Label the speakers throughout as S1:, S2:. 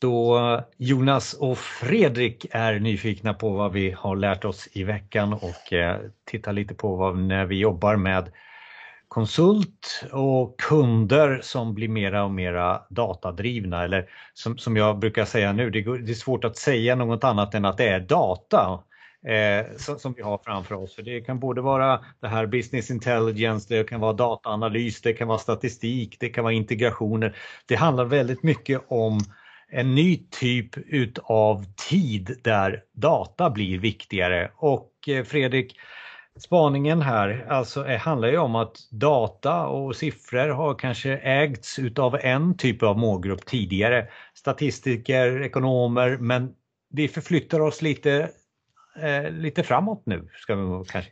S1: då Jonas och Fredrik är nyfikna på vad vi har lärt oss i veckan och eh, tittar lite på vad, när vi jobbar med konsult och kunder som blir mera och mera datadrivna eller som, som jag brukar säga nu, det, det är svårt att säga något annat än att det är data eh, som, som, vi har framför oss. För det kan både vara det här business intelligence, det kan vara dataanalys, det kan vara statistik, det kan vara integrationer. Det handlar väldigt mycket om en ny typ utav tid där data blir viktigare. Och eh, Fredrik, spaningen här alltså, eh, handlar ju om att data och siffror har kanske ägts utav en typ av målgrupp tidigare. Statistiker, ekonomer, men vi förflyttar oss lite, eh, lite framåt nu, ska vi kanske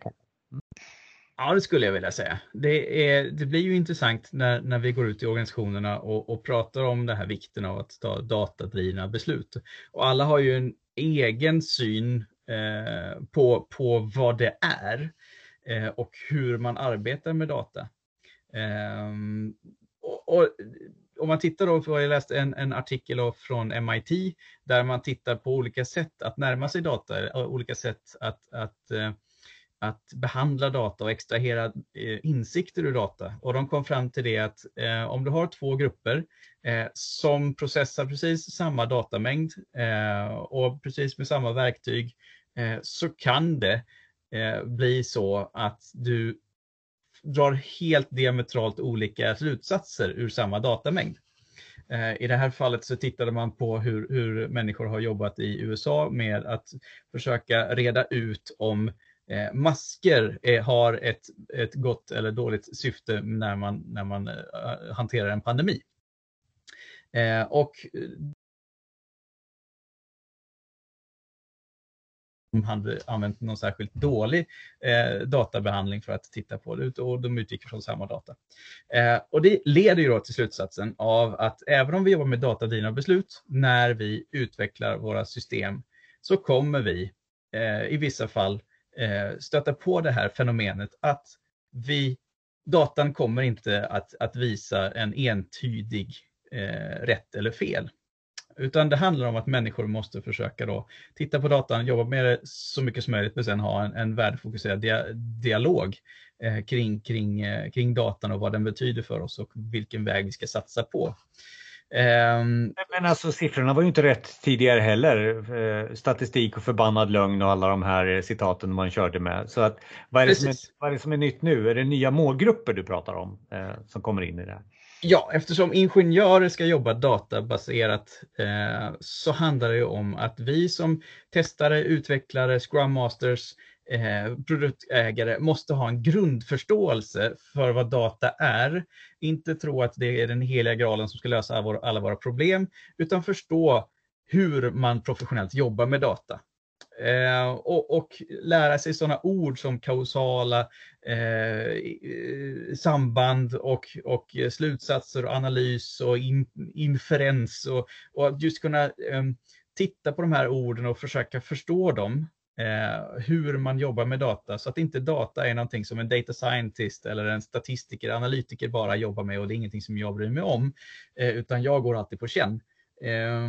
S2: Ja, det skulle jag vilja säga. Det, är, det blir ju intressant när, när vi går ut i organisationerna och, och pratar om den här vikten av att ta datadrivna beslut. Och alla har ju en egen syn eh, på, på vad det är eh, och hur man arbetar med data. Eh, och, och, om man tittar då, för jag läste en, en artikel från MIT där man tittar på olika sätt att närma sig data, olika sätt att, att eh, att behandla data och extrahera eh, insikter ur data. Och de kom fram till det att eh, om du har två grupper eh, som processar precis samma datamängd eh, och precis med samma verktyg eh, så kan det eh, bli så att du drar helt diametralt olika slutsatser ur samma datamängd. Eh, I det här fallet så tittade man på hur, hur människor har jobbat i USA med att försöka reda ut om Eh, masker eh, har ett, ett gott eller dåligt syfte när man, när man eh, eh hanterar en pandemi. Eh, och eh, de hade använt någon särskilt dålig eh, databehandling för att titta på det och de utgick från samma data. Eh, och det leder ju då till slutsatsen av att även om vi jobbar med datadrivna beslut när vi utvecklar våra system så kommer vi eh, i vissa fall eh, stöta på det här fenomenet att vi, datan kommer inte att, att visa en entydig eh, rätt eller fel. Utan det handlar om att människor måste försöka då titta på datan, jobba med det så mycket som möjligt, men sen ha en, en värdefokuserad dia, dialog eh, kring, kring, eh, kring datan och vad den betyder för oss och vilken väg vi ska satsa på.
S1: Um, men alltså siffrorna var ju inte rätt tidigare heller. Eh, statistik och förbannad lögn och alla de här citaten man körde med. Så att, vad, är det som är, vad är det som är nytt nu? Är det nya målgrupper du pratar om eh, som kommer in i det här?
S2: Ja, eftersom ingenjörer ska jobba databaserat eh, så handlar det om att vi som testare, utvecklare, scrum masters eh, produktägare måste ha en grundförståelse för vad data är. Inte tro att det är den heliga graalen som ska lösa alla våra problem, utan förstå hur man professionellt jobbar med data. Eh, och, och, lära sig sådana ord som kausala eh, samband och, och slutsatser och analys och in, inferens och, och just kunna eh, titta på de här orden och försöka förstå dem eh, hur man jobbar med data så att inte data är någonting som en data scientist eller en statistiker, analytiker bara jobbar med och det är ingenting som jag bryr mig om, eh, utan jag går alltid på känn. Eh,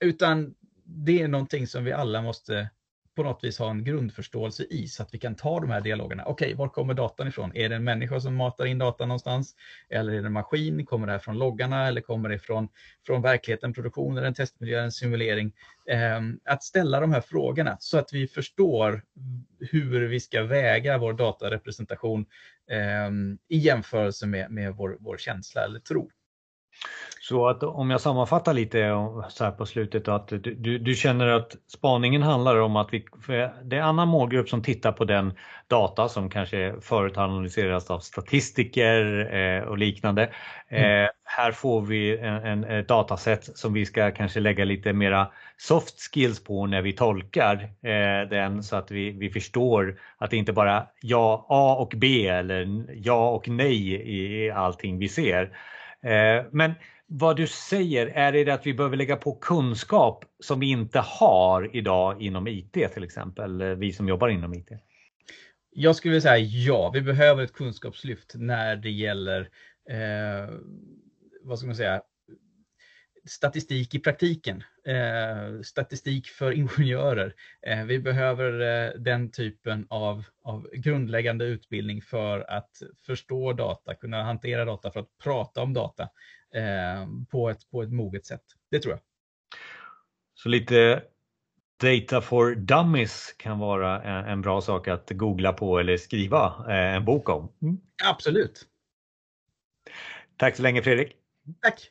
S2: utan det är någonting som vi alla måste på något vis ha en grundförståelse i så att vi kan ta de här dialogerna. Okej, okay, var kommer datan ifrån? Är det en människa som matar in datan någonstans? Eller är det en maskin? Kommer det här från loggarna eller kommer det från, från verkligheten, produktionen, en testmiljö, en simulering? Eh, att ställa de här frågorna så att vi förstår hur vi ska väga vår datarepresentation eh, i jämförelse med, med vår, vår känsla eller tro.
S1: Så att om jag sammanfattar lite så här på slutet att du, du, du, känner att spaningen handlar om att vi, det är annan målgrupp som tittar på den data som kanske förut analyseras av statistiker eh, och liknande. Mm. Eh, här får vi en, en, dataset som vi ska kanske lägga lite mera soft skills på när vi tolkar eh, den så att vi, vi förstår att det inte bara ja A och B eller ja och nej i allting vi ser. Eh, men vad du säger, är det att vi behöver lägga på kunskap som vi inte har idag inom IT till exempel, vi som jobbar inom IT?
S2: Jag skulle säga ja, vi behöver ett kunskapslyft när det gäller, eh, vad ska man säga, statistik i praktiken. Eh, statistik för ingenjörer. Eh, vi behöver eh, den typen av, av grundläggande utbildning för att förstå data, kunna hantera data, för att prata om data eh, på, ett, på ett moget sätt. Det tror jag.
S1: Så lite Data for Dummies kan vara en bra sak att googla på eller skriva eh, en bok om. Mm.
S2: Absolut.
S1: Tack så länge Fredrik.
S2: Tack.